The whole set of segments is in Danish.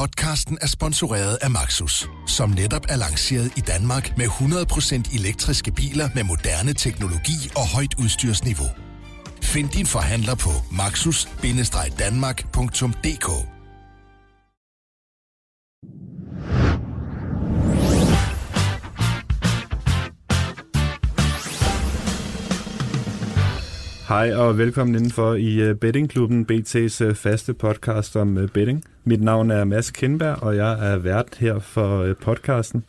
Podcasten er sponsoreret af Maxus, som netop er lanceret i Danmark med 100% elektriske biler med moderne teknologi og højt udstyrsniveau. Find din forhandler på maxus-danmark.dk Hej og velkommen indenfor i øh, Bettingklubben, BT's øh, faste podcast om øh, betting. Mit navn er Mads Kindberg, og jeg er vært her for øh, podcasten.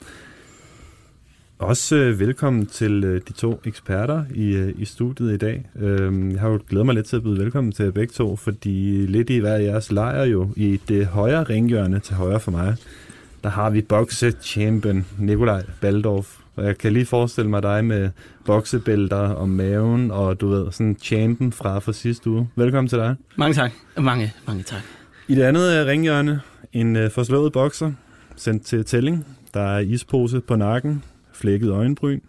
Også øh, velkommen til øh, de to eksperter i, i studiet i dag. Øhm, jeg har jo glædet mig lidt til at byde velkommen til begge to, fordi lidt i hver jeres lejr jo i det højre ringhjørne til højre for mig, der har vi boksechampion Nikolaj Baldorf. Og jeg kan lige forestille mig dig med boksebælter om maven, og du ved, sådan champen fra for sidste uge. Velkommen til dig. Mange tak. Mange, mange tak. I det andet øh, ringhjørne, en øh, forslået bokser, sendt til tælling. Der er ispose på nakken, flækket øjenbryn,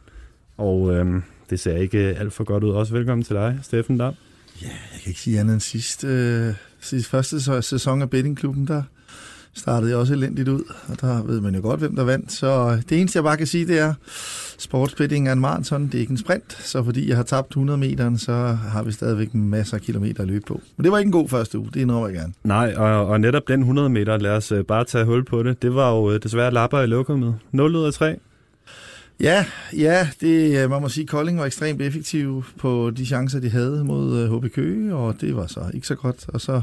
og uh, det ser ikke øh, alt for godt ud. Også velkommen til dig, Steffen Dam. Ja, jeg kan ikke sige andet end sidste, øh, sidste første sæson af Bettingklubben, der startede også elendigt ud, og der ved man jo godt, hvem der vandt. Så det eneste, jeg bare kan sige, det er, sportsbetting er en maraton, det er ikke en sprint, så fordi jeg har tabt 100 meter, så har vi stadigvæk masser af kilometer at løbe på. Men det var ikke en god første uge, det indrømmer jeg gerne. Nej, og, og netop den 100 meter, lad os uh, bare tage hul på det, det var jo uh, desværre lapper i lokummet. 0 ud af 3. Ja, ja, det, øh, man må sige, Kolding var ekstremt effektiv på de chancer, de havde mod HB Køge, og det var så ikke så godt. Og så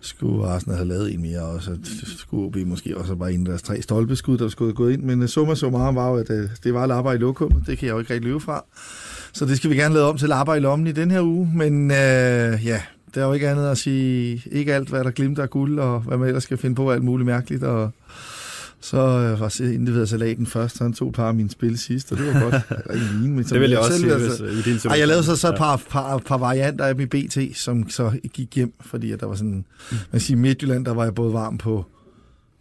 skulle Arsenal have lavet en mere, og så skulle OB måske også bare en af deres tre stolpeskud, der skulle gået ind. Men øh, summa summarum var jo, at øh, det var lapper i lokum. Det kan jeg jo ikke rigtig løbe fra. Så det skal vi gerne lave om til lapper i lommen i den her uge. Men øh, ja, der er jo ikke andet at sige, ikke alt, hvad der glimter af guld, og hvad man ellers skal finde på alt muligt mærkeligt. Og så øh, var indleveret salaten først, han tog et par af mine spil sidst, og det var godt. Vine, men det vil jeg også sige, altså, i din Ej, jeg lavede så, så et par, par, par varianter af mit BT, som så gik hjem, fordi at der var sådan, man siger Midtjylland, der var jeg både varm på,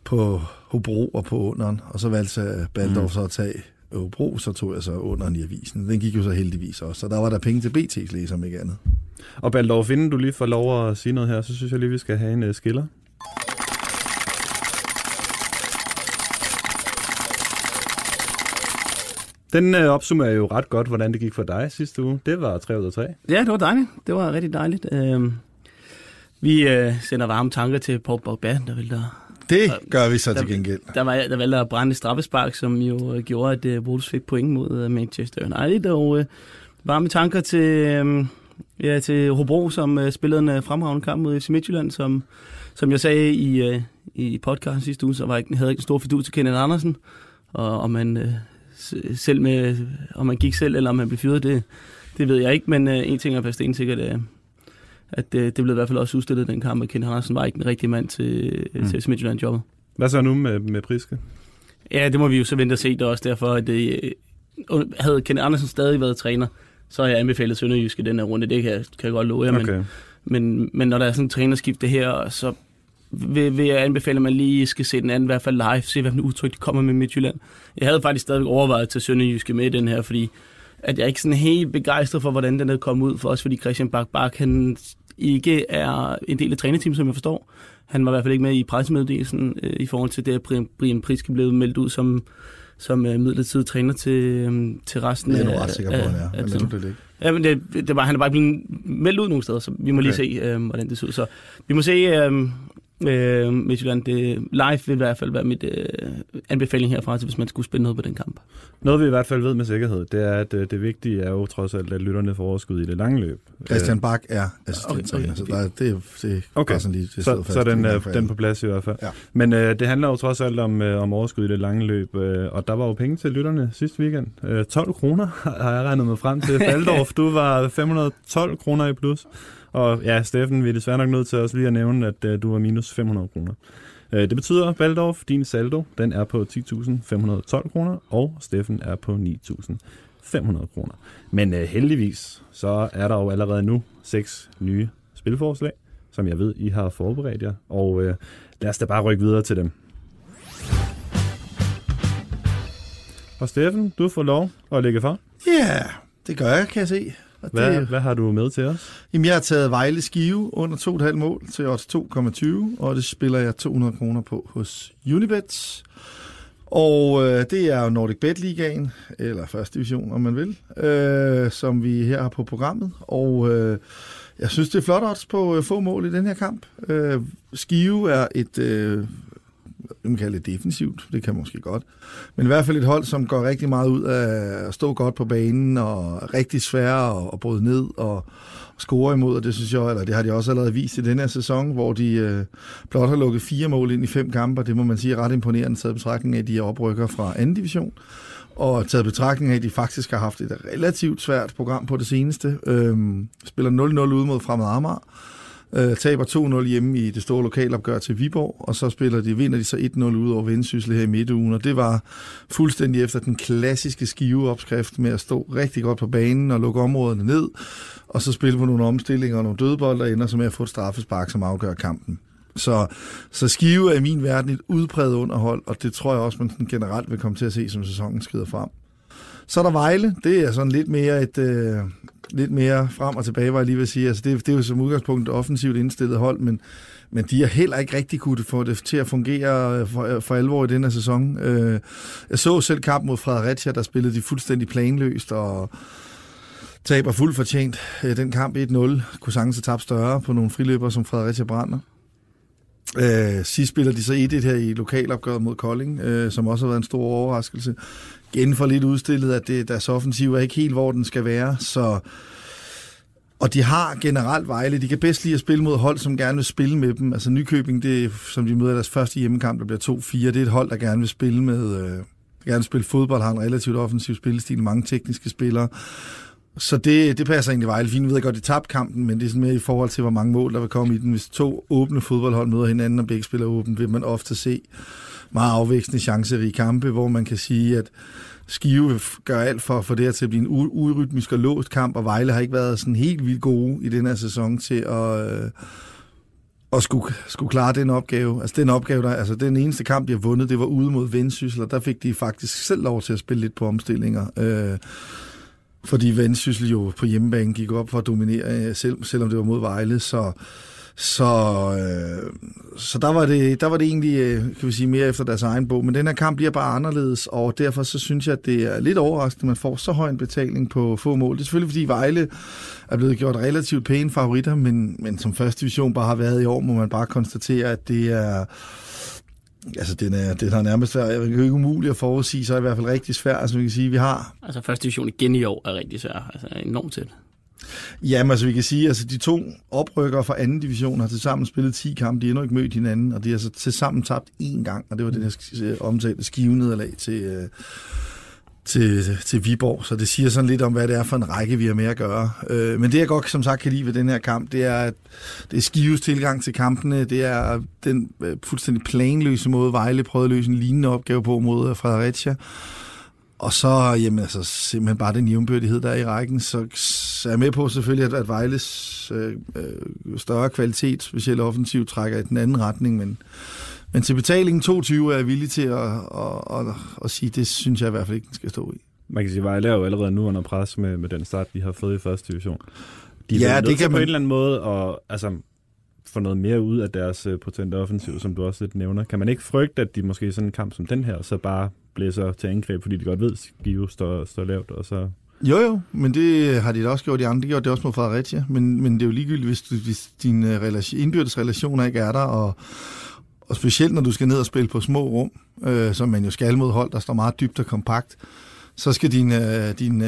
på Hobro og på underen, og så valgte jeg Baldorf så at tage Hobro, så tog jeg så underen i avisen. Den gik jo så heldigvis også, så der var der penge til BT's læser, om ikke andet. Og Baldorf, inden du lige får lov at sige noget her, så synes jeg lige, vi skal have en uh, skiller. Den øh, opsummerer jo ret godt, hvordan det gik for dig sidste uge. Det var 3 ud af 3. Ja, det var dejligt. Det var rigtig dejligt. Øh, vi øh, sender varme tanker til Paul Pogba, der vil der... Det gør vi så der, til gengæld. Der, var, der valgte at brænde straffespark, som jo øh, gjorde, at øh, Wolves fik point mod øh, Manchester United. Og øh, varme tanker til, øh, ja, til Hobro, som øh, spillede en øh, fremragende kamp mod FC Midtjylland, som, som jeg sagde i, øh, i podcasten sidste uge, så var jeg, havde jeg ikke en stor fidus til Kenneth Andersen. Og, og man øh, selv med, om man gik selv, eller om man blev fyret, det, det ved jeg ikke, men uh, en ting er fast sikkert, uh, at uh, det blev i hvert fald også udstillet den kamp, at Ken Andersen var ikke den rigtige mand til, mm. til Midtjylland jobbet. Hvad så nu med, med Priske? Ja, det må vi jo så vente og se. Det også derfor, at det, uh, havde Ken Andersen stadig været træner, så har jeg anbefalet Sønderjysk i den her runde. Det kan jeg, kan jeg godt love jer. Okay. Men, men, men når der er sådan en trænerskifte her, så vil, vil jeg anbefale, at man lige skal se den anden, i hvert fald live, se hvad for udtryk de kommer med Midtjylland. Jeg havde faktisk stadig overvejet at tage Sønderjyske med i den her, fordi at jeg er ikke sådan helt begejstret for, hvordan den er kommet ud, for os fordi Christian Bak Bak, han ikke er en del af trænerteamet, som jeg forstår. Han var i hvert fald ikke med i pressemeddelelsen øh, i forhold til det, at Brian Priske blev meldt ud som, som øh, midlertidig træner til, øh, til resten af... Det er jeg ret sikker på, han er, men det det ikke. Ja, men det, det var, han er bare blevet meldt ud nogle steder, så vi må okay. lige se, øh, hvordan det ser ud. Så vi må se, øh, øh, Midtjylland. Det, live vil i hvert fald være mit øh, anbefaling herfra, til, hvis man skulle spille noget på den kamp. Noget vi i hvert fald ved med sikkerhed, det er, at øh, det vigtige er jo trods alt, at lytterne får overskud i det lange løb. Christian Bak er assistenttræner, okay, okay. så der, det, det okay. er sådan lige det så, så den, øh, den på plads i hvert fald. Ja. Men øh, det handler jo trods alt om, øh, om overskud i det lange løb, øh, og der var jo penge til lytterne sidste weekend. Øh, 12 kroner har jeg regnet mig frem til. Faldorf, du var 512 kroner i plus. Og ja, Steffen, vi er desværre nok nødt til også lige at nævne, at uh, du var minus 500 kroner. Uh, det betyder, Valdorf, din saldo, den er på 10.512 kroner, og Steffen er på 9.500 kroner. Men uh, heldigvis, så er der jo allerede nu seks nye spilforslag, som jeg ved, I har forberedt jer. Og uh, lad os da bare rykke videre til dem. Og Steffen, du får lov at lægge for. Ja, yeah, det gør jeg, kan jeg se. Hvad, det, hvad har du med til os? Jamen, jeg har taget Vejle Skive under 2,5 mål til odds 2,20, og det spiller jeg 200 kroner på hos Unibet. Og øh, det er jo Nordic Bet Ligaen, eller første division, om man vil, øh, som vi her har på programmet. Og øh, jeg synes, det er flot odds på øh, få mål i den her kamp. Øh, Skive er et, øh, man kan kalde det defensivt, det kan måske godt. Men i hvert fald et hold, som går rigtig meget ud af at stå godt på banen, og rigtig svære at, at bryde ned, og score imod, og det synes jeg, eller det har de også allerede vist i den her sæson, hvor de øh, blot har lukket fire mål ind i fem kampe, og det må man sige er ret imponerende, taget betragtning af, at de er oprykker fra anden division, og taget betragtning af, at de faktisk har haft et relativt svært program på det seneste. Øhm, spiller 0-0 ud mod Fremad Amager, øh, taber 2-0 hjemme i det store lokalopgør til Viborg, og så spiller de, vinder de så 1-0 ud over Vendsyssel her i midtugen, og det var fuldstændig efter den klassiske skiveopskrift med at stå rigtig godt på banen og lukke områderne ned, og så spille på nogle omstillinger og nogle dødbold, der ender så med at få et straffespark, som afgør kampen. Så, så Skive er i min verden et udpræget underhold, og det tror jeg også, man generelt vil komme til at se, som sæsonen skrider frem. Så er der Vejle. Det er sådan lidt mere et, øh, lidt mere frem og tilbage, var jeg lige at sige. Altså, det, det er jo som udgangspunkt et offensivt indstillet hold, men, men de har heller ikke rigtig kunne få det til at fungere øh, for, øh, for alvor i denne sæson. Øh, jeg så selv kamp mod Fredericia, der spillede de fuldstændig planløst, og taber fuldt fortjent øh, den kamp 1-0. Kunne sagtens have tabt større på nogle friløber, som Fredericia brænder. Øh, sidst spiller de så 1-1 her i lokalopgøret mod Kolding, øh, som også har været en stor overraskelse. Igen for lidt udstillet, at det, deres offensiv er ikke helt, hvor den skal være, så... Og de har generelt Vejle. De kan bedst lide at spille mod hold, som gerne vil spille med dem. Altså Nykøbing, det, som de møder deres første hjemmekamp, der bliver 2-4, det er et hold, der gerne vil spille med... Øh, gerne spille fodbold, har en relativt offensiv spillestil, mange tekniske spillere. Så det, det passer egentlig Vejle fint. Jeg ved godt, de tabte kampen, men det er sådan mere i forhold til, hvor mange mål, der vil komme i den. Hvis to åbne fodboldhold møder hinanden, og begge spiller åbent, vil man ofte se meget afvækstende chancer i kampe, hvor man kan sige, at Skive gør alt for at få det her til at blive en urytmisk og låst kamp, og Vejle har ikke været sådan helt vildt gode i den her sæson til at, øh, at skulle, skulle klare den opgave. Altså den opgave, der, altså den eneste kamp, de har vundet, det var ude mod Vendsyssel, og der fik de faktisk selv lov til at spille lidt på omstillinger. Øh, fordi Vendsyssel jo på hjemmebane gik op for at dominere, øh, selv, selvom det var mod Vejle, så så, øh, så der, var det, der var det egentlig øh, kan vi sige, mere efter deres egen bog. Men den her kamp bliver bare anderledes, og derfor så synes jeg, at det er lidt overraskende, at man får så høj en betaling på få mål. Det er selvfølgelig, fordi Vejle er blevet gjort relativt pæne favoritter, men, men som første division bare har været i år, må man bare konstatere, at det er Altså, den er, den har nærmest været jeg ikke umuligt at forudsige, så er i hvert fald rigtig svært. Altså, vi kan sige, vi har... Altså, første division igen i år er rigtig svær. Altså, enormt tæt. Jamen, altså vi kan sige, altså de to oprykkere fra anden division har til sammen spillet 10 kampe, de har endnu ikke mødt hinanden, og de har så til sammen tabt én gang, og det var den her omtalte skivenederlag til, øh, til, til Viborg, så det siger sådan lidt om, hvad det er for en række, vi har med at gøre. Øh, men det, jeg godt som sagt kan lide ved den her kamp, det er, at det er Skives tilgang til kampene, det er den øh, fuldstændig planløse måde, Vejle prøvede at løse en lignende opgave på mod øh, Fredericia. Og så, jamen altså, simpelthen bare den jævnbyrdighed, der er i rækken, så, så er jeg med på selvfølgelig, at, at Vejles øh, øh, større kvalitet, specielt offensivt, trækker i den anden retning, men, men til betalingen 22 er jeg villig til at, at, at, at sige, det synes jeg i hvert fald ikke, den skal stå i. Man kan sige, at Vejle er jo allerede nu under pres med, med den start, de har fået i første division. De ja, det kan man... på en eller anden måde og altså, få noget mere ud af deres øh, potente offensiv, som du også lidt nævner. Kan man ikke frygte, at de måske i sådan en kamp som den her, så bare blæser til angreb, fordi de godt ved, at Skive står, står lavt, og så... Jo, jo, men det har de da også gjort, de andre de gjorde det også mod Fredericia, men, men det er jo ligegyldigt, hvis, du, hvis dine øh, relation, indbyrdes relationer ikke er der, og, og specielt når du skal ned og spille på små rum, øh, som man jo skal mod hold, der står meget dybt og kompakt, så skal dine, øh, øh, dine,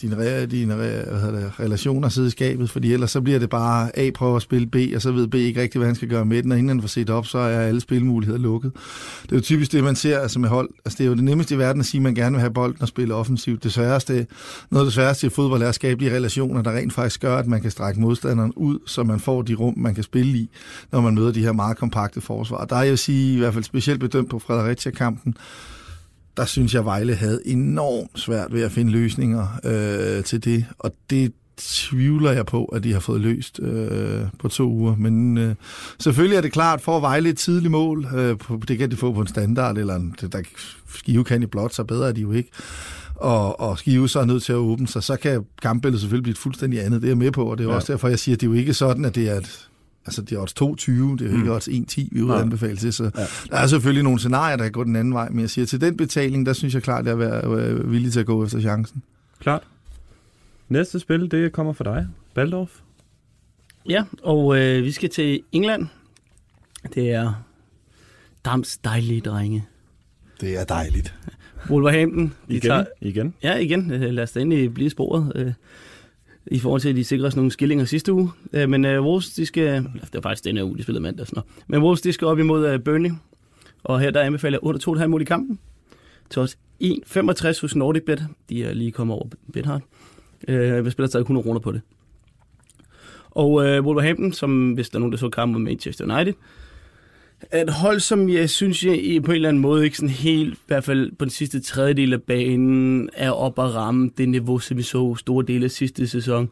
dine, dine hvad det, relationer sidde i skabet, fordi ellers så bliver det bare A prøver at spille B, og så ved B ikke rigtig, hvad han skal gøre med den, og inden han får set op, så er alle spilmuligheder lukket. Det er jo typisk det, man ser altså med hold. Altså, det er jo det nemmeste i verden at sige, at man gerne vil have bolden og spille offensivt. Det sværeste, noget af det sværeste i fodbold er at skabe de relationer, der rent faktisk gør, at man kan strække modstanderen ud, så man får de rum, man kan spille i, når man møder de her meget kompakte forsvar. Der er jeg vil sige, i hvert fald specielt bedømt på Fredericia-kampen, der synes jeg, Vejle havde enormt svært ved at finde løsninger øh, til det. Og det tvivler jeg på, at de har fået løst øh, på to uger. Men øh, selvfølgelig er det klart, for at veje et tidligt mål, øh, det kan de få på en standard, eller en, der Skive kan i blot, så bedre er de jo ikke. Og, og Skive så er nødt til at åbne sig, så kan kampbilledet selvfølgelig blive et fuldstændig andet. Det er jeg med på, og det er ja. også derfor, jeg siger, at det er jo ikke sådan, at det er et, Altså, det er odds 22, det er jo ikke mm. odds 1-10, vi vil anbefale til, så ja. der er selvfølgelig nogle scenarier, der kan gå den anden vej, men jeg siger, til den betaling, der synes jeg klart, at jeg er øh, villig til at gå efter chancen. Klart. Næste spil, det kommer for dig, Baldorf. Ja, og øh, vi skal til England. Det er Dams dejlige drenge. Det er dejligt. Wolverhampton. De igen? Tager, igen? Ja, igen. Lad os da endelig blive sporet. I forhold til, at de sikrer nogle skillinger sidste uge. Øh, men øh, Wolves, de skal... Det var faktisk denne uge, de spillede mandag. Sådan noget. Men Wolves, de skal op imod øh, Burnley. Og her der anbefaler jeg under 2,5 mål i kampen. Til os 1,65 hos NordicBet. De er lige kommet over BetHard. Øh, vi spiller stadig 100 kroner på det. Og øh, Wolverhampton, som hvis der er nogen, der så kampen med Manchester United, et hold, som jeg synes, jeg på en eller anden måde ikke sådan helt, i hvert fald på den sidste tredjedel af banen, er op at ramme det niveau, som vi så store dele af sidste sæson.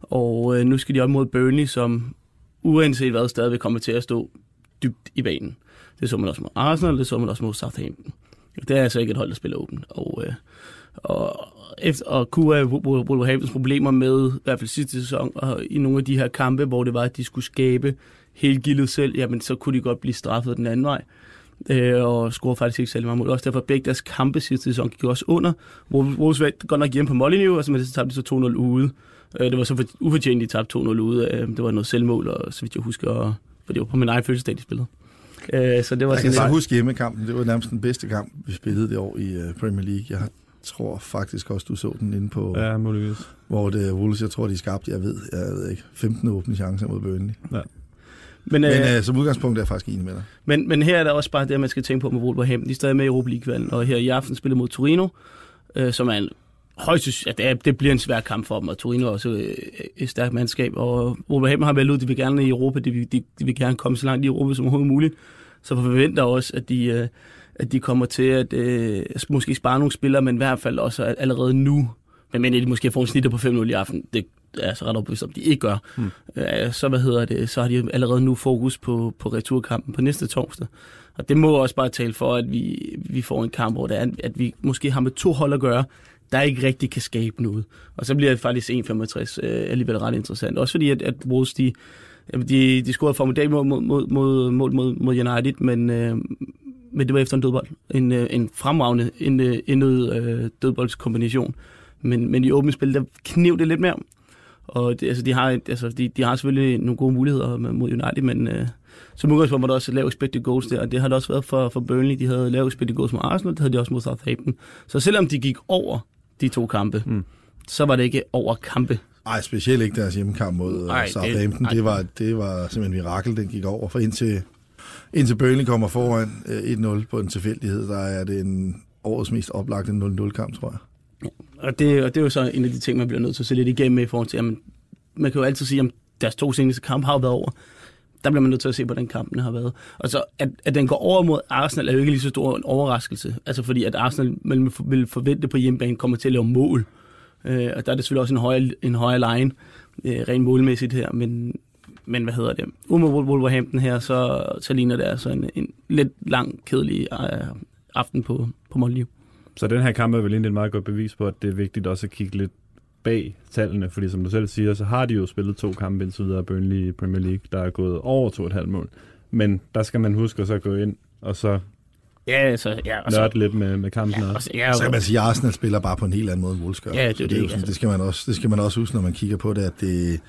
Og øh, nu skal de op mod Burnley, som uanset hvad stadig kommer til at stå dybt i banen. Det så man også mod Arsenal, det så man også mod Southampton. Det er altså ikke et hold, der spiller åbent. Og, øh, og, efter, og kunne Wolverhamptons problemer med, i hvert fald sidste sæson, og i nogle af de her kampe, hvor det var, at de skulle skabe helt gildet selv, jamen så kunne de godt blive straffet den anden vej. Øh, og scorede faktisk ikke særlig meget mål. Også derfor begge deres kampe sidste sæson gik også under. Wolves var godt nok hjemme på Molyneux, og så med det så tabte de så 2-0 ude. Øh, det var så for, ufortjent, de tabte 2-0 ude. Øh, det var noget selvmål, og så vidt jeg husker, for det var på min egen fødselsdag, de spillede. Øh, så det var jeg kan så huske hjemmekampen. Det var nærmest den bedste kamp, vi spillede det år i uh, Premier League. Jeg tror faktisk også, du så den inde på... Ja, muligvis. Hvor det Wolves, jeg tror, de skabte, jeg ved, jeg ved ikke, 15 åbne chancer mod Burnley. Ja. Men, men øh, øh, som udgangspunkt er jeg faktisk enig med dig. Men, men her er der også bare det, man skal tænke på med Wolverhampton. De er stadig med i Europa league og her i aften spiller mod Torino, øh, som er en højst, ja, det, er, det bliver en svær kamp for dem, og Torino er også øh, et stærkt mandskab, og Wolverhampton har været ud, de vil gerne i Europa, de, de, de vil gerne komme så langt i Europa som overhovedet muligt, så forventer også, at de, øh, at de kommer til at øh, måske spare nogle spillere, men i hvert fald også allerede nu, men de måske får en snitter på 5-0 i aften, det, er så ret overbevist om, de ikke gør, mm. øh, så, hvad hedder det, så har de allerede nu fokus på, på returkampen på næste torsdag. Og det må også bare tale for, at vi, vi får en kamp, hvor det er, at vi måske har med to hold at gøre, der ikke rigtig kan skabe noget. Og så bliver det faktisk 1,65 øh, alligevel ret interessant. Også fordi, at, at Wolves, de, de, de scorede formidabelt mod, mod, mod, mod, mod, mod United, men, øh, men det var efter en dødbold. En, øh, en fremragende en, en, øh, dødboldskombination. Men, men i åbent spil, der knev det lidt mere. Og det, altså, de, har, altså, de, de har selvfølgelig nogle gode muligheder mod United, men øh, som udgangspunkt var der også lavet expected goals der, og det har det også været for, for Burnley. De havde lavet expected goals mod Arsenal, det havde de også mod Southampton. Så selvom de gik over de to kampe, mm. så var det ikke over kampe. Nej, specielt ikke deres hjemmekamp mod øh, ej, Southampton. Det, det, var, det var simpelthen en mirakel, den gik over. For indtil, indtil Burnley kommer foran øh, 1-0 på en tilfældighed, der er det en årets mest oplagte 0-0-kamp, tror jeg. Ja. Og, det, og det er jo så en af de ting, man bliver nødt til at se lidt igennem med i forhold til, at man, man kan jo altid sige, at deres to seneste kampe har været over. Der bliver man nødt til at se, hvordan kampen har været. Og så, at, at den går over mod Arsenal, er jo ikke lige så stor en overraskelse. Altså fordi, at Arsenal man vil forvente på hjemmebane kommer til at lave mål. Øh, og der er det selvfølgelig også en højere, en højere line, øh, rent målmæssigt her. Men, men hvad hedder det? Ude mod Wolverhampton her, så, så ligner det altså en, en lidt lang, kedelig øh, aften på, på Molde. Så den her kamp er vel egentlig et meget godt bevis på, at det er vigtigt også at kigge lidt bag tallene, fordi som du selv siger, så har de jo spillet to kampe indtil videre Burnley i Premier League, der er gået over to et halvt mål. Men der skal man huske at så gå ind og så Ja, altså, ja, og så, nørde lidt med, med kampen ja, også. Ja, så kan man sige, at Arsenal spiller bare på en helt anden måde end Wolves gør. Ja, det, det, det, det, det, skal man også, det skal man også huske, når man kigger på det, at det,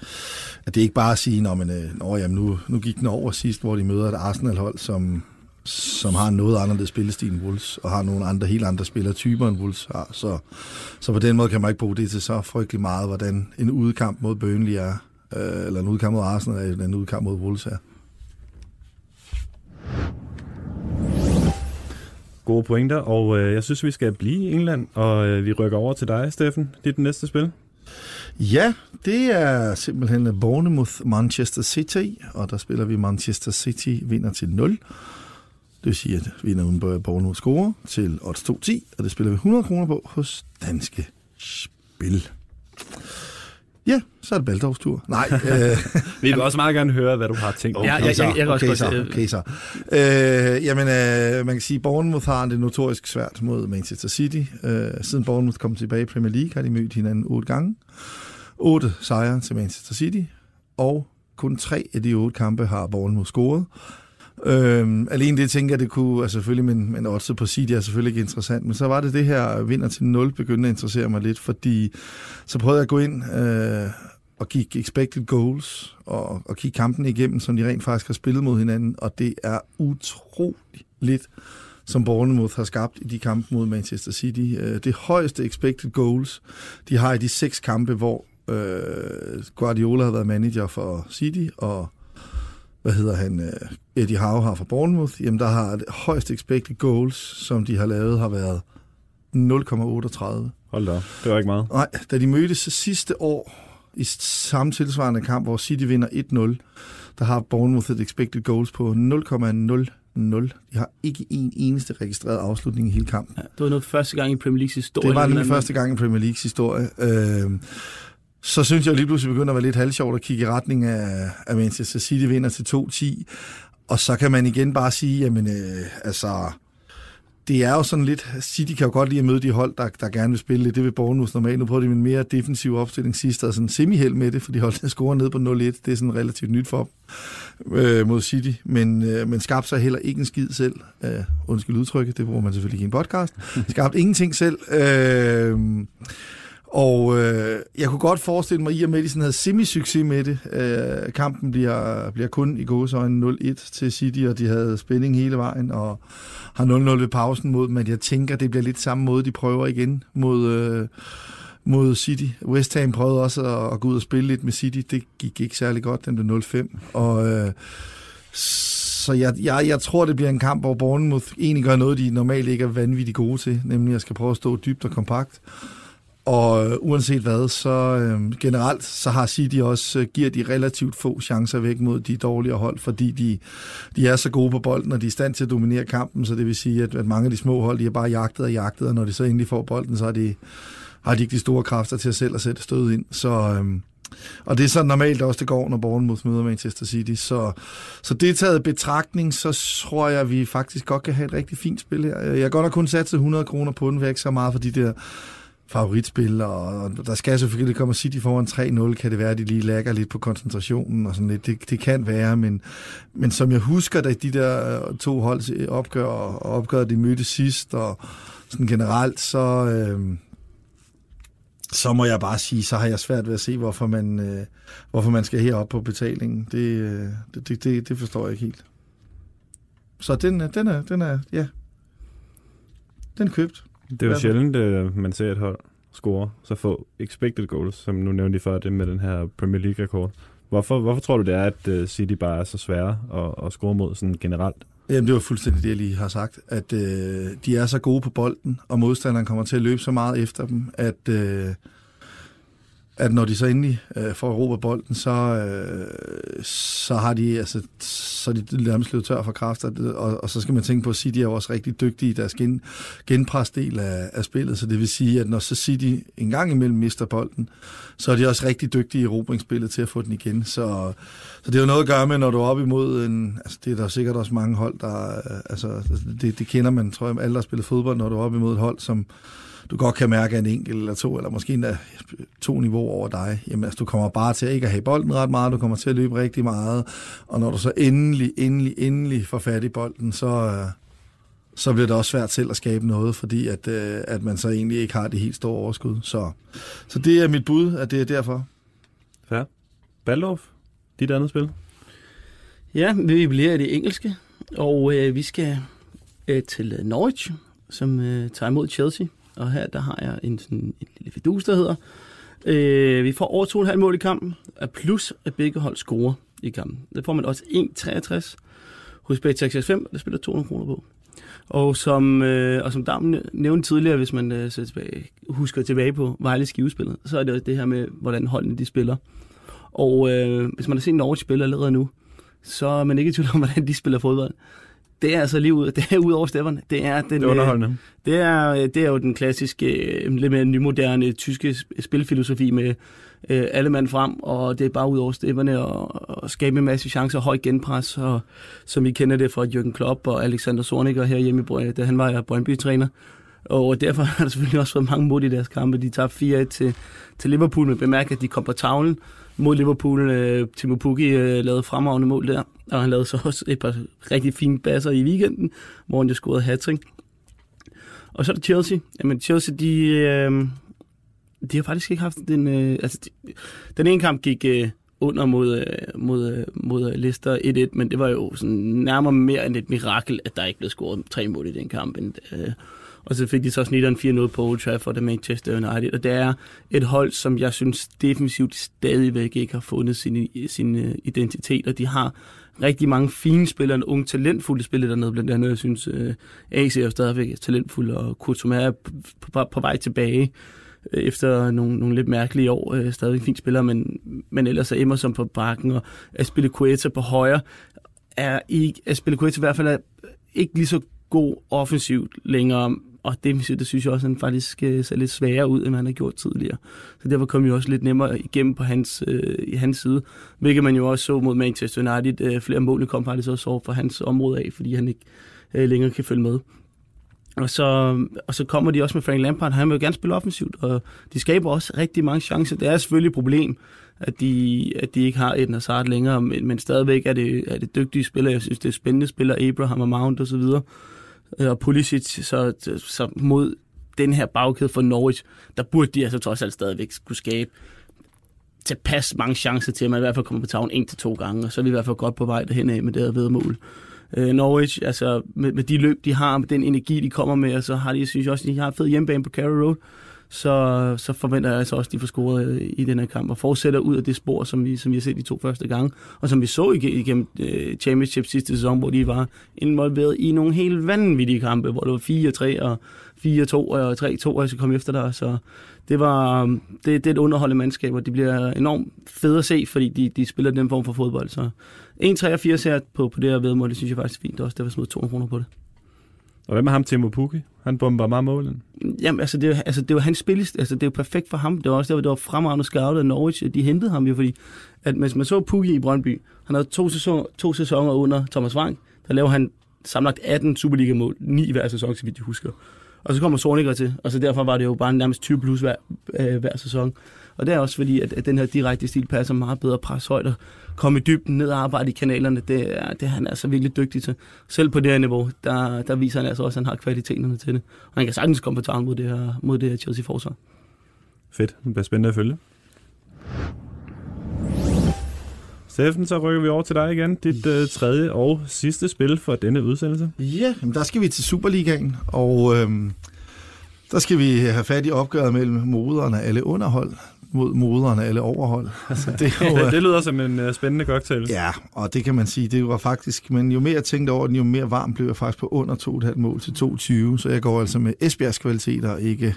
at det ikke bare at sige, når man, øh, jamen, nu, nu gik den over sidst, hvor de møder et Arsenal-hold, som som har noget anderledes spillestil end Wolves, og har nogle andre, helt andre spillertyper end Wolves har. Så, så på den måde kan man ikke bruge det til så frygtelig meget, hvordan en udkamp mod Burnley er, øh, eller en udkamp mod Arsenal er, eller en udkamp mod Wolves er. Gode pointer, og øh, jeg synes, vi skal blive i England, og øh, vi rykker over til dig, Steffen. Det er det næste spil. Ja, det er simpelthen Bournemouth Manchester City, og der spiller vi Manchester City vinder til 0. Det vil sige, at vinder uden Bournemouth score til odds 2.10, og det spiller vi 100 kroner på hos Danske Spil. Ja, så er det Baldovs tur. Nej. Øh, vi vil også meget gerne høre, hvad du har tænkt. Okay, ja, jeg, jeg, jeg, kan okay, også så, godt okay, så. Øh, jamen, øh, man kan sige, at Bournemouth har det notorisk svært mod Manchester City. Øh, siden Bournemouth kom tilbage i Premier League, har de mødt hinanden otte gange. Otte sejre til Manchester City, og kun tre af de otte kampe har Bournemouth scoret. Øhm, alene det tænker jeg, det kunne, altså selvfølgelig, men, men også på City er selvfølgelig ikke interessant, men så var det det her øh, vinder til 0, begyndte at interessere mig lidt, fordi så prøvede jeg at gå ind øh, og kigge expected goals, og, og kigge kampen igennem, som de rent faktisk har spillet mod hinanden, og det er utroligt lidt, som Bournemouth har skabt i de kampe mod Manchester City. Øh, det højeste expected goals, de har i de seks kampe, hvor øh, Guardiola har været manager for City, og hvad hedder han, uh, Eddie Howe har fra Bournemouth, jamen der har det højeste expected goals, som de har lavet, har været 0,38. Hold da, det var ikke meget. Nej, da de mødtes sidste år i samme tilsvarende kamp, hvor City vinder 1-0, der har Bournemouth et expected goals på 0,00. De har ikke en eneste registreret afslutning i hele kampen. Ja, det var noget første gang i Premier Leagues historie. Det var den første gang i Premier Leagues historie. Øh, så synes jeg lige pludselig begynder at være lidt halvsjovt at kigge i retning af, af Manchester City vinder til 2-10. Og så kan man igen bare sige, jamen øh, altså, det er jo sådan lidt, City kan jo godt lide at møde de hold, der, der gerne vil spille lidt. Det vil Bornhus normalt. Nu prøver de en mere defensiv opstilling sidst, og sådan semi med det, fordi holdet scorer ned på 0-1. Det er sådan relativt nyt for dem øh, mod City. Men, øh, men skabte sig heller ikke en skid selv. Øh, undskyld udtrykket, det bruger man selvfølgelig ikke i en podcast. Skabte ingenting selv. Øh, og øh, jeg kunne godt forestille mig, at i og med, at de sådan havde semi-succes med det, øh, kampen bliver, bliver kun i gåsøjne 0-1 til City, og de havde spænding hele vejen, og har 0-0 ved pausen mod dem, men jeg tænker, det bliver lidt samme måde, de prøver igen mod, øh, mod City. West Ham prøvede også at, at gå ud og spille lidt med City, det gik ikke særlig godt, den blev 0-5, og... Øh, så jeg, jeg, jeg tror, det bliver en kamp, hvor Bournemouth egentlig gør noget, de normalt ikke er vanvittigt gode til, nemlig at skal prøve at stå dybt og kompakt. Og øh, uanset hvad, så øh, generelt, så har City også, øh, giver de relativt få chancer væk mod de dårligere hold, fordi de, de er så gode på bolden, og de er i stand til at dominere kampen, så det vil sige, at, at mange af de små hold, de er bare jagtet og jagtet, og når de så endelig får bolden, så har de, har de ikke de store kræfter til at selv at sætte stød ind. Så, øh, og det er så normalt også, det går, når Bournemouth møder Manchester City. Så, så det taget betragtning, så tror jeg, at vi faktisk godt kan have et rigtig fint spil her. Jeg har godt nok kun sat 100 kroner på den, væk så meget for de der favoritspil, og der skal selvfølgelig komme City foran 3-0, kan det være, at de lige lægger lidt på koncentrationen og sådan lidt. Det, det kan være, men, men som jeg husker, da de der øh, to hold øh, opgør og opgør, de mødte sidst, og sådan generelt, så, øh, så må jeg bare sige, så har jeg svært ved at se, hvorfor man, øh, hvorfor man skal herop på betalingen. Det, øh, det, det, det forstår jeg ikke helt. Så den, øh, den er, den er, ja, den er købt. Det er jo sjældent, at øh, man ser et hold score så få expected goals, som nu nævnte I før det med den her Premier League-rekord. Hvorfor, hvorfor tror du, det er, at øh, City bare er så svære at, at score mod sådan generelt? Jamen, det var fuldstændig det, jeg lige har sagt, at øh, de er så gode på bolden, og modstanderen kommer til at løbe så meget efter dem, at, øh, at når de så endelig øh, får Europa bolden, så, øh, så har de, altså, så er de nærmest løbet tør for kræfter, og, og så skal man tænke på, at City er jo også rigtig dygtige i deres gen, genpresdel af, af spillet, så det vil sige, at når så City en gang imellem mister bolden, så er de også rigtig dygtige i erobringsspillet til at få den igen, så, så det er jo noget at gøre med, når du er op imod en, altså det er der sikkert også mange hold, der, øh, altså det, det kender man, tror jeg, alle der har spillet fodbold, når du er op imod et hold, som du godt kan mærke, at en enkelt eller to, eller måske endda to niveauer over dig, jamen altså, du kommer bare til at ikke at have bolden ret meget, du kommer til at løbe rigtig meget, og når du så endelig, endelig, endelig får fat i bolden, så, øh, så bliver det også svært selv at skabe noget, fordi at, øh, at man så egentlig ikke har det helt store overskud. Så, så det er mit bud, at det er derfor. Ja. Baldorf, dit andet spil? Ja, vi bliver i det engelske, og øh, vi skal øh, til Norwich, som øh, tager imod Chelsea og her der har jeg en, sådan, en lille fidus, der hedder, øh, vi får over 2,5 mål i kampen, plus at begge hold scorer i kampen. Det får man også 1,63 hos Bet 5, der spiller 200 kroner på. Og som, øh, og som Dammen nævnte tidligere, hvis man øh, tilbage, husker tilbage på Vejle skivespillet, så er det også det her med, hvordan holdene de spiller. Og øh, hvis man har set Norge spille allerede nu, så er man ikke i tvivl om, hvordan de spiller fodbold det er altså lige ud, det er ud over stepperne. Det er, den, det er underholdende. Det er, det er jo den klassiske, lidt mere nymoderne tyske spilfilosofi med øh, alle mand frem, og det er bare ud over stepperne og, og skabe en masse chancer, høj genpres, og som I kender det fra Jürgen Klopp og Alexander Zorniger her hjemme, da han var Brøndby-træner. Og derfor har der selvfølgelig også været mange mod i deres kampe. De tabte 4-1 til, til Liverpool, men bemærk, at de kom på tavlen mod Liverpool. Øh, Timo Pukki øh, lavede fremragende mål der, og han lavede så også et par rigtig fine basser i weekenden, hvor han jo scorede hat -trick. Og så er der Chelsea. Jamen Chelsea, de, øh, de har faktisk ikke haft den... Øh, altså, de, den ene kamp gik øh, under mod, øh, mod, øh, mod øh, Leicester 1-1, men det var jo sådan nærmere mere end et mirakel, at der ikke blev scoret tre mål i den kamp. End, øh, og så fik de så snitteren 4-0 på Old Trafford af Manchester United. Og det er et hold, som jeg synes defensivt stadigvæk ikke har fundet sin, sin øh, identitet, og de har rigtig mange fine spillere, en ung talentfulde spillere dernede, blandt andet, jeg synes, øh, uh, AC er stadigvæk talentfuld, og Kurtum er på, på, på vej tilbage øh, efter nogle, nogle lidt mærkelige år, øh, stadig fin spiller, men, men ellers er Emerson på bakken, og Aspilicueta på højre, er ikke, Aspilicueta i hvert fald er ikke lige så god offensivt længere, og det, det synes jeg også, han faktisk øh, ser lidt sværere ud, end han har gjort tidligere. Så derfor kom jo også lidt nemmere igennem på hans, øh, i hans side, hvilket man jo også så mod Manchester United. Øh, flere mål kom faktisk også over for hans område af, fordi han ikke øh, længere kan følge med. Og så, og så kommer de også med Frank Lampard. Han vil jo gerne spille offensivt, og de skaber også rigtig mange chancer. Det er selvfølgelig et problem, at de, at de ikke har Eden Hazard længere, men, men stadigvæk er det, er det dygtige spillere. Jeg synes, det er spændende spillere, Abraham og Mount og så videre. Øh, og Pulisic, så, så mod den her bagkæde for Norwich, der burde de altså trods alt stadigvæk skulle skabe tilpas mange chancer til, at man i hvert fald kommer på tavlen en til to gange, og så er vi i hvert fald godt på vej derhen af med det her vedmål. Øh, Norwich, altså med, med, de løb, de har, med den energi, de kommer med, og så har de, synes også, de har en fed hjemmebane på Carrow Road så, så forventer jeg altså også, at de får scoret øh, i den her kamp, og fortsætter ud af det spor, som vi, som vi har set de to første gange, og som vi så igennem øh, Championship sidste sæson, hvor de var involveret i nogle helt vanvittige kampe, hvor det var 4-3 og 4-2 og 3-2, og så kom efter der, så det var det, det er et underholdende mandskab, og det bliver enormt fedt at se, fordi de, de spiller den form for fodbold, så 1-83 her på, på det her vedmål, det synes jeg faktisk er fint, også der var smidt 200 kroner på det. Og hvad med ham, Timo Pukki? Han bomber meget målen. Jamen, altså, det, er, altså, det var hans spil, altså, det er jo perfekt for ham. Det var også der, det var fremragende scoutet af Norwich. De hentede ham jo, fordi at hvis man så Pukki i Brøndby, han havde to sæsoner, to sæsoner under Thomas Wang, der laver han samlet 18 Superliga-mål, 9 hver sæson, så vidt jeg husker. Og så kommer Sornikker til, og så derfor var det jo bare nærmest 20 plus hver, øh, hver sæson. Og det er også fordi, at, at den her direkte stil passer meget bedre pres højt og komme i dybden ned og arbejde i kanalerne. Det er, det er han altså virkelig dygtig til. Selv på det her niveau, der, der viser han altså også, at han har kvaliteterne til det. Og han kan sagtens komme på tavlen mod det her, mod det her Chelsea-forsvar. Fedt. Det bliver spændende at følge. Steffen, så rykker vi over til dig igen. Dit uh, tredje og sidste spil for denne udsendelse. Ja, men der skal vi til Superligaen, og øhm, der skal vi have fat i opgøret mellem moderne alle underhold mod moderen af alle overhold. Altså, det, jo, ja, det lyder som en uh, spændende cocktail. Ja, og det kan man sige, det var faktisk, men jo mere jeg tænkte over den, jo mere varm blev jeg faktisk på under 2,5 mål til 2,20, så jeg går altså med Esbjergs kvaliteter, ikke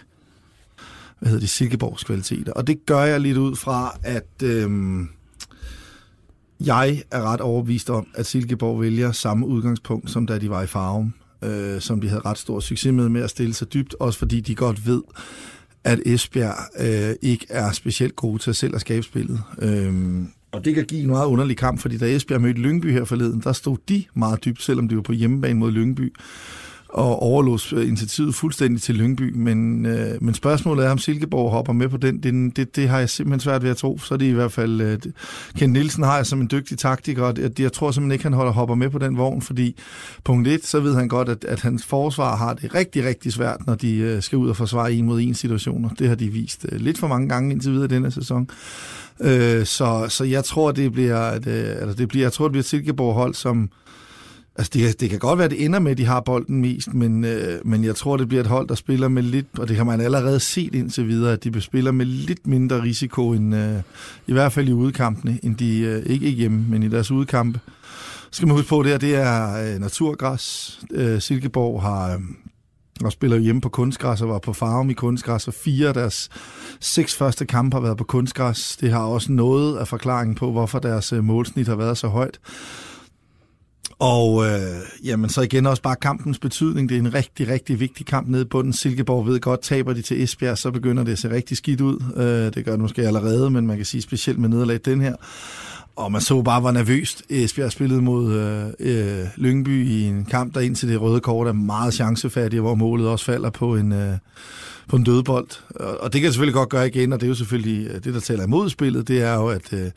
hvad hedder det, Silkeborgs kvaliteter. Og det gør jeg lidt ud fra, at øhm, jeg er ret overbevist om, at Silkeborg vælger samme udgangspunkt, som da de var i Farum, øh, som de havde ret stor succes med, med at stille sig dybt, også fordi de godt ved, at Esbjerg øh, ikke er specielt gode til at selv at skabe spillet. Øhm, og det kan give en meget underlig kamp, fordi da Esbjerg mødte Lyngby her forleden, der stod de meget dybt, selvom de var på hjemmebane mod Lyngby og overlås øh, initiativet fuldstændig til Lyngby, men, øh, men spørgsmålet er, om Silkeborg hopper med på den. Det, det, det har jeg simpelthen svært ved at tro. Så er det i hvert fald... Øh, Ken Nielsen har jeg som en dygtig taktiker, og jeg, jeg tror simpelthen ikke, han holder hopper med på den vogn, fordi punkt et, så ved han godt, at, at hans forsvar har det rigtig, rigtig svært, når de øh, skal ud og forsvare en mod en situationer. Det har de vist øh, lidt for mange gange indtil videre denne sæson. Øh, så, så jeg tror, det bliver, at, øh, altså det bliver, jeg tror, det bliver Silkeborg hold, som Altså, det, det kan godt være, at det ender med, at de har bolden mest, men, øh, men jeg tror, det bliver et hold, der spiller med lidt, og det har man allerede set indtil videre, at de spiller med lidt mindre risiko, end, øh, i hvert fald i udkampene, end de, øh, ikke, ikke hjemme, men i deres udkampe. Så skal man huske på, at det, her, det er øh, naturgræs. Øh, Silkeborg har... Øh, og spiller hjemme på kunstgræs og var på farve i kunstgræs, og fire af deres seks første kampe har været på kunstgræs. Det har også noget af forklaringen på, hvorfor deres øh, målsnit har været så højt. Og øh, jamen, så igen også bare kampens betydning. Det er en rigtig, rigtig vigtig kamp nede på den. Silkeborg ved godt, taber de til Esbjerg, så begynder det at se rigtig skidt ud. Øh, det gør det måske allerede, men man kan sige specielt med nederlag den her. Og man så bare, hvor nervøst Esbjerg spillede mod øh, øh, Lyngby i en kamp, der indtil det røde kort er meget chancefattig, hvor målet også falder på en, øh, på en dødbold. Og, og det kan selvfølgelig godt gøre igen, og det er jo selvfølgelig øh, det, der taler imod spillet, det er jo, at... Øh,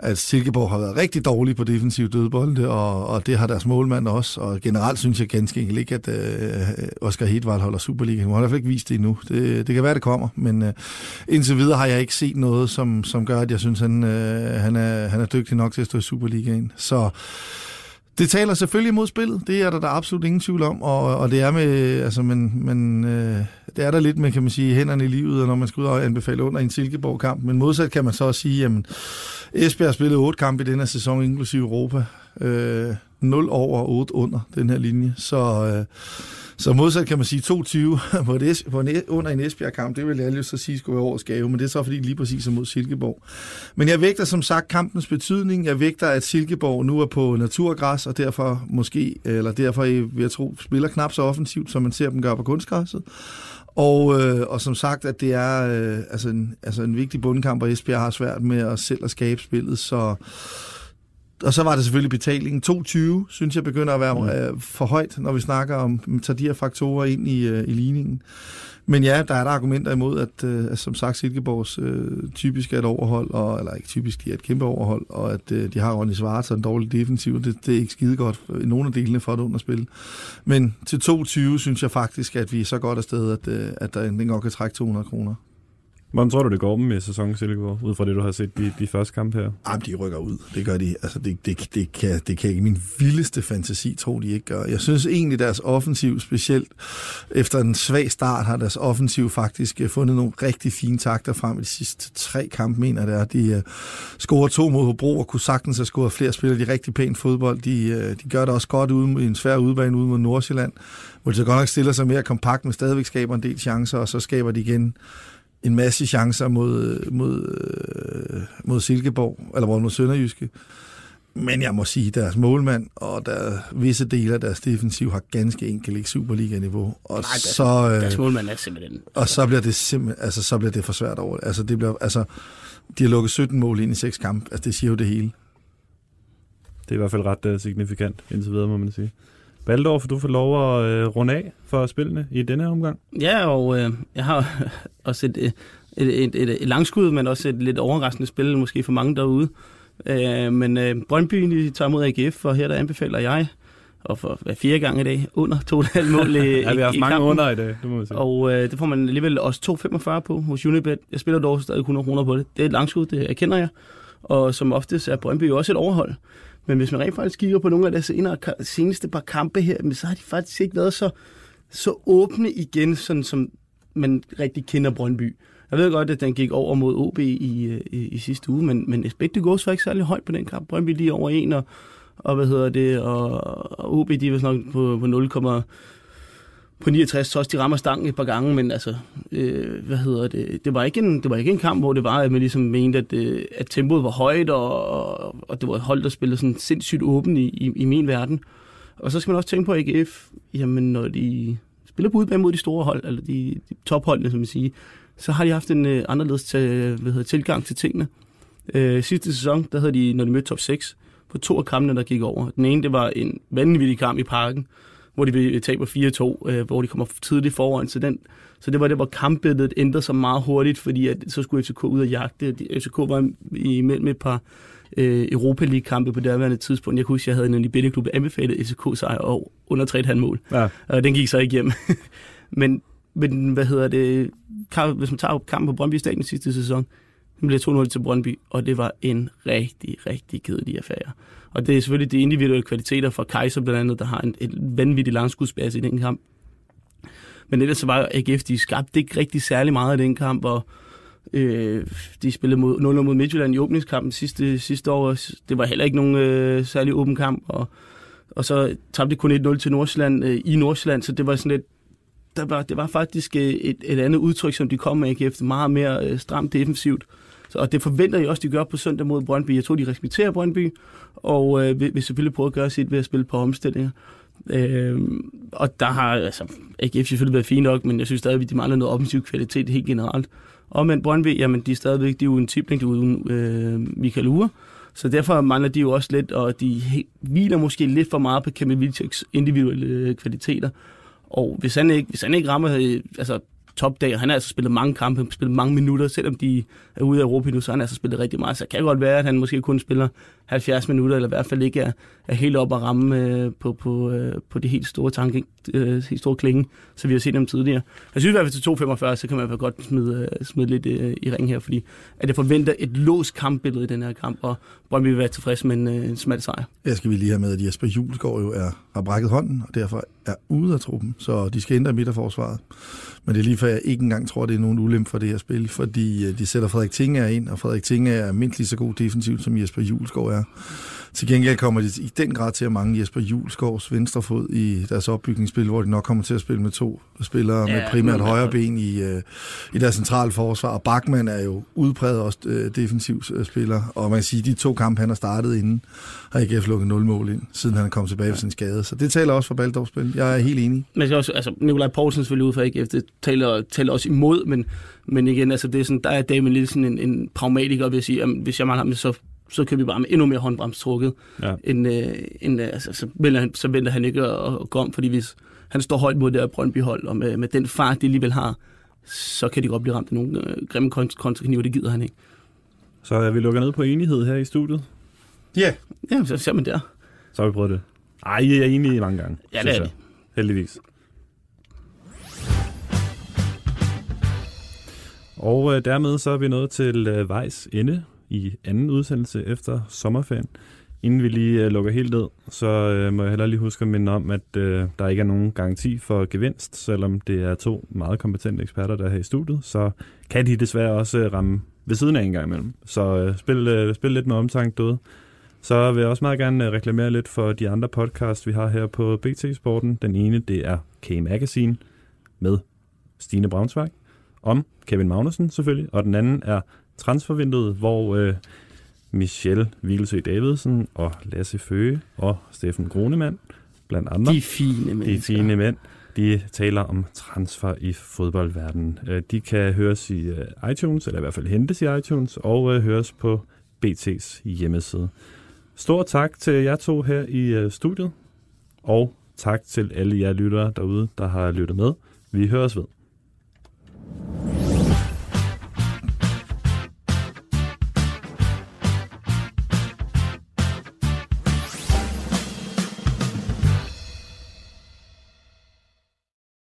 at Silkeborg har været rigtig dårlig på defensiv dødbolde, og, og det har deres målmand også. Og generelt synes jeg ganske enkelt ikke, at øh, Oscar Hedvald holder Superliga. Hun har i hvert fald ikke vist det endnu. Det, det kan være, det kommer, men øh, indtil videre har jeg ikke set noget, som, som gør, at jeg synes, han, øh, han, er, han er dygtig nok til at stå i Superligaen. Så det taler selvfølgelig mod spillet, det er der, der er absolut ingen tvivl om, og, og det er med, altså, men, men øh, det er der lidt med, kan man sige, hænderne i livet, når man skal ud og anbefale under en Silkeborg-kamp, men modsat kan man så også sige, jamen, Esbjerg har spillet otte kampe i den her sæson, inklusive Europa, øh, 0 over 8 under den her linje, så... Øh, så modsat kan man sige 22 på, et, på en, e-, under en Esbjerg-kamp, det vil jeg jo så sige skulle være årets gave, men det er så fordi lige præcis som mod Silkeborg. Men jeg vægter som sagt kampens betydning. Jeg vægter, at Silkeborg nu er på naturgræs, og derfor måske, eller derfor vil jeg tro, spiller knap så offensivt, som man ser dem gøre på kunstgræsset. Og, øh, og som sagt, at det er øh, altså en, altså en vigtig bundkamp, og Esbjerg har svært med at selv at skabe spillet, så og så var det selvfølgelig betalingen. 2,20 synes jeg begynder at være mm. for højt, når vi snakker om, tager de her faktorer ind i, uh, i ligningen. Men ja, der er der argumenter imod, at, uh, at som sagt Silkeborgs uh, typisk er et overhold, og, eller ikke typisk, de er et kæmpe overhold, og at uh, de har Ronny Svarts og en dårlig defensiv, det, det er ikke skide godt i nogle af delene for at underspille. Men til 2,20 synes jeg faktisk, at vi er så godt afsted, at, uh, at der endelig godt kan trække 200 kroner. Hvordan tror du, det går dem i sæsonen Silkeborg, ud fra det, du har set de, de første kampe her? Jamen, de rykker ud. Det gør de. Altså, det, det, det, kan, det kan ikke min vildeste fantasi tro, de ikke gør. Jeg synes egentlig, deres offensiv, specielt efter en svag start, har deres offensiv faktisk øh, fundet nogle rigtig fine takter frem i de sidste tre kampe, mener det er. De uh, scorer to mod Hobro og kunne sagtens have scoret flere spillere. De rigtig pænt fodbold. De, uh, de gør det også godt ude i en svær udbane ude mod Nordsjælland, hvor de så godt nok stiller sig mere kompakt, men stadigvæk skaber en del chancer, og så skaber de igen en masse chancer mod, mod, øh, mod Silkeborg, eller mod Sønderjyske. Men jeg må sige, at deres målmand og der, visse dele af deres defensiv har ganske enkelt ikke Superliga-niveau. Og Nej, deres, så, øh, deres målmand er simpelthen... Og så bliver det simpelthen, altså, så bliver det for svært over. Altså, det bliver, altså, de har lukket 17 mål ind i seks kampe. Altså, det siger jo det hele. Det er i hvert fald ret uh, signifikant indtil videre, må man sige. Baldorf, du får lov at øh, runde af for spillene i denne her omgang. Ja, og øh, jeg har også et, et, et, et, et langskud, men også et lidt overraskende spil, måske for mange derude. Øh, men øh, Brøndby tager mod AGF, og her der anbefaler jeg, og for hver fire gange i dag, under 2,5 mål i, ja, vi har haft mange kampen. under i dag, det må sige. Og øh, det får man alligevel også 2,45 på hos Unibet. Jeg spiller dog stadig 100 kroner på det. Det er et langskud, det erkender jeg. Og som oftest er Brøndby også et overhold. Men hvis man rent faktisk kigger på nogle af de senere, seneste par kampe her, så har de faktisk ikke været så, så åbne igen, sådan som man rigtig kender Brøndby. Jeg ved godt, at den gik over mod OB i, i, i sidste uge, men, men Esbekte Gås var ikke særlig højt på den kamp. Brøndby lige over en, og, og hvad hedder det, og, og OB de var nok på, på 0, på 69, så de rammer stangen et par gange, men altså, øh, hvad hedder det, det var, ikke en, det var ikke en kamp, hvor det var, at man ligesom mente, at, øh, at tempoet var højt, og, og det var hold, der spillede sådan sindssygt åben i, i, i min verden. Og så skal man også tænke på AGF, jamen når de spiller på udbane mod de store hold, eller de, de topholdene, som man siger, så har de haft en øh, anderledes til, hvad hedder, tilgang til tingene. Øh, sidste sæson, der havde de, når de mødte top 6, på to af kampene, der gik over. Den ene, det var en vanvittig kamp i parken, hvor de taber 4-2, øh, hvor de kommer tidligt foran. Så, den, så det var det, hvor kampbilledet ændrede sig meget hurtigt, fordi at, så skulle FCK ud og jagte. FCK var imellem et par øh, Europa League-kampe på derværende tidspunkt. Jeg kunne huske, jeg havde en i Billedklub, der anbefalede FCK sejr og under 3,5 mål. Ja. Og den gik så ikke hjem. men, men hvad hedder det, hvis man tager kampen på Brøndby Stadion sidste sæson, den blev 2-0 til Brøndby, og det var en rigtig, rigtig kedelig affære. Og det er selvfølgelig de individuelle kvaliteter fra Kaiser blandt andet, der har en, en vanvittig langskudsbase i den kamp. Men ellers så var AGF, de skabte ikke rigtig særlig meget i den kamp, og øh, de spillede mod, 0 mod Midtjylland i åbningskampen sidste, sidste år. Det var heller ikke nogen øh, særlig åben kamp, og, og så tabte de kun 1-0 til Nordsjælland øh, i Nordsjælland, så det var sådan lidt der var, det var faktisk øh, et, et andet udtryk, som de kom med AGF, meget mere øh, stramt defensivt. Så, og det forventer jeg også, de gør på søndag mod Brøndby. Jeg tror, de respekterer Brøndby, og øh, vil, vil selvfølgelig prøve at gøre sit ved at spille på omstillinger. Øh, og der har altså, AGF selvfølgelig været fint nok, men jeg synes stadigvæk, de mangler noget offensiv kvalitet helt generelt. Og men Brøndby, jamen de er stadigvæk, de er uden tipling, de er uden øh, Michael Ure. Så derfor mangler de jo også lidt, og de hviler måske lidt for meget på Kevin Vilceks individuelle øh, kvaliteter. Og hvis han ikke, hvis han ikke rammer øh, altså, topdag, og han har altså spillet mange kampe, spillet mange minutter, selvom de er ude af Europa nu, så har han altså spillet rigtig meget. Så det kan godt være, at han måske kun spiller 70 minutter, eller i hvert fald ikke er, er helt op at ramme øh, på, på, øh, på de helt store tanke, øh, helt store klinge, så vi har set dem tidligere. Jeg synes i hvert fald til 2.45, så kan man i hvert fald godt smide, øh, smide lidt øh, i ring her, fordi at jeg forventer et låst kampbillede i den her kamp, og Brøndby vil være tilfreds med en, øh, en smal sejr. Jeg skal vi lige have med, at Jesper Julesgaard jo er, har brækket hånden, og derfor er ude af truppen, så de skal ændre midterforsvaret. Men det er lige for, at jeg ikke engang tror, det er nogen ulempe for det her spil, fordi øh, de sætter Frederik Tinger ind, og Frederik Tinger er mindst lige så god defensivt, som Jesper Julesgaard er. Til gengæld kommer de i den grad til at mange Jesper Julesgaards venstrefod i deres opbygningsspil, hvor de nok kommer til at spille med to spillere ja, med primært højre ben i, uh, i deres centrale forsvar. Og Bachmann er jo udpræget også uh, defensiv uh, spiller. Og man kan sige, at de to kampe, han har startet inden, har ikke lukket nul mål ind, siden han er kommet tilbage fra sin skade. Så det taler også for Baldorfs spil. Jeg er helt enig. Men også, altså, Nikolaj Poulsen selvfølgelig ud for AGF, det taler, taler også imod, men, men igen, altså, det er sådan, der er Damien Nielsen en, en pragmatiker, vil jeg sige, at hvis jeg mangler ham, så så kan vi bare med endnu mere håndbrems trukket, ja. end, øh, end øh, altså, så, vælger han, så vælger han ikke at, at gå om, fordi hvis han står højt mod det her Brøndby-hold, og med, med den fart, de alligevel har, så kan de godt blive ramt af nogle øh, grimme kontrakniver, det gider han ikke. Så er vi lukker ned på enighed her i studiet? Ja. Yeah. Ja, så ser man der. Så har vi prøvet det. Ej, I er enige mange gange. Ja, det er vi. Heldigvis. Og øh, dermed så er vi nået til øh, vejs ende i anden udsendelse efter sommerferien. Inden vi lige uh, lukker helt ned, så øh, må jeg heller lige huske at minde om, at øh, der ikke er nogen garanti for gevinst, selvom det er to meget kompetente eksperter, der er her i studiet, så kan de desværre også ramme ved siden af en gang imellem. Så spil, spil lidt med omtanke derude. Så vil jeg også meget gerne reklamere lidt for de andre podcasts, vi har her på BT Sporten. Den ene, det er K-Magazine med Stine Braunsværk om Kevin Magnussen selvfølgelig, og den anden er transfervinduet, hvor øh, Michelle Vigelsø Davidsen og Lasse Føge og Steffen Grunemann, blandt andre. De fine mænd. De fine mænd. De taler om transfer i fodboldverdenen. Øh, de kan høres i øh, iTunes, eller i hvert fald hentes i iTunes, og øh, høres på BT's hjemmeside. Stor tak til jer to her i studiet, og tak til alle jer lyttere derude, der har lyttet med. Vi høres ved.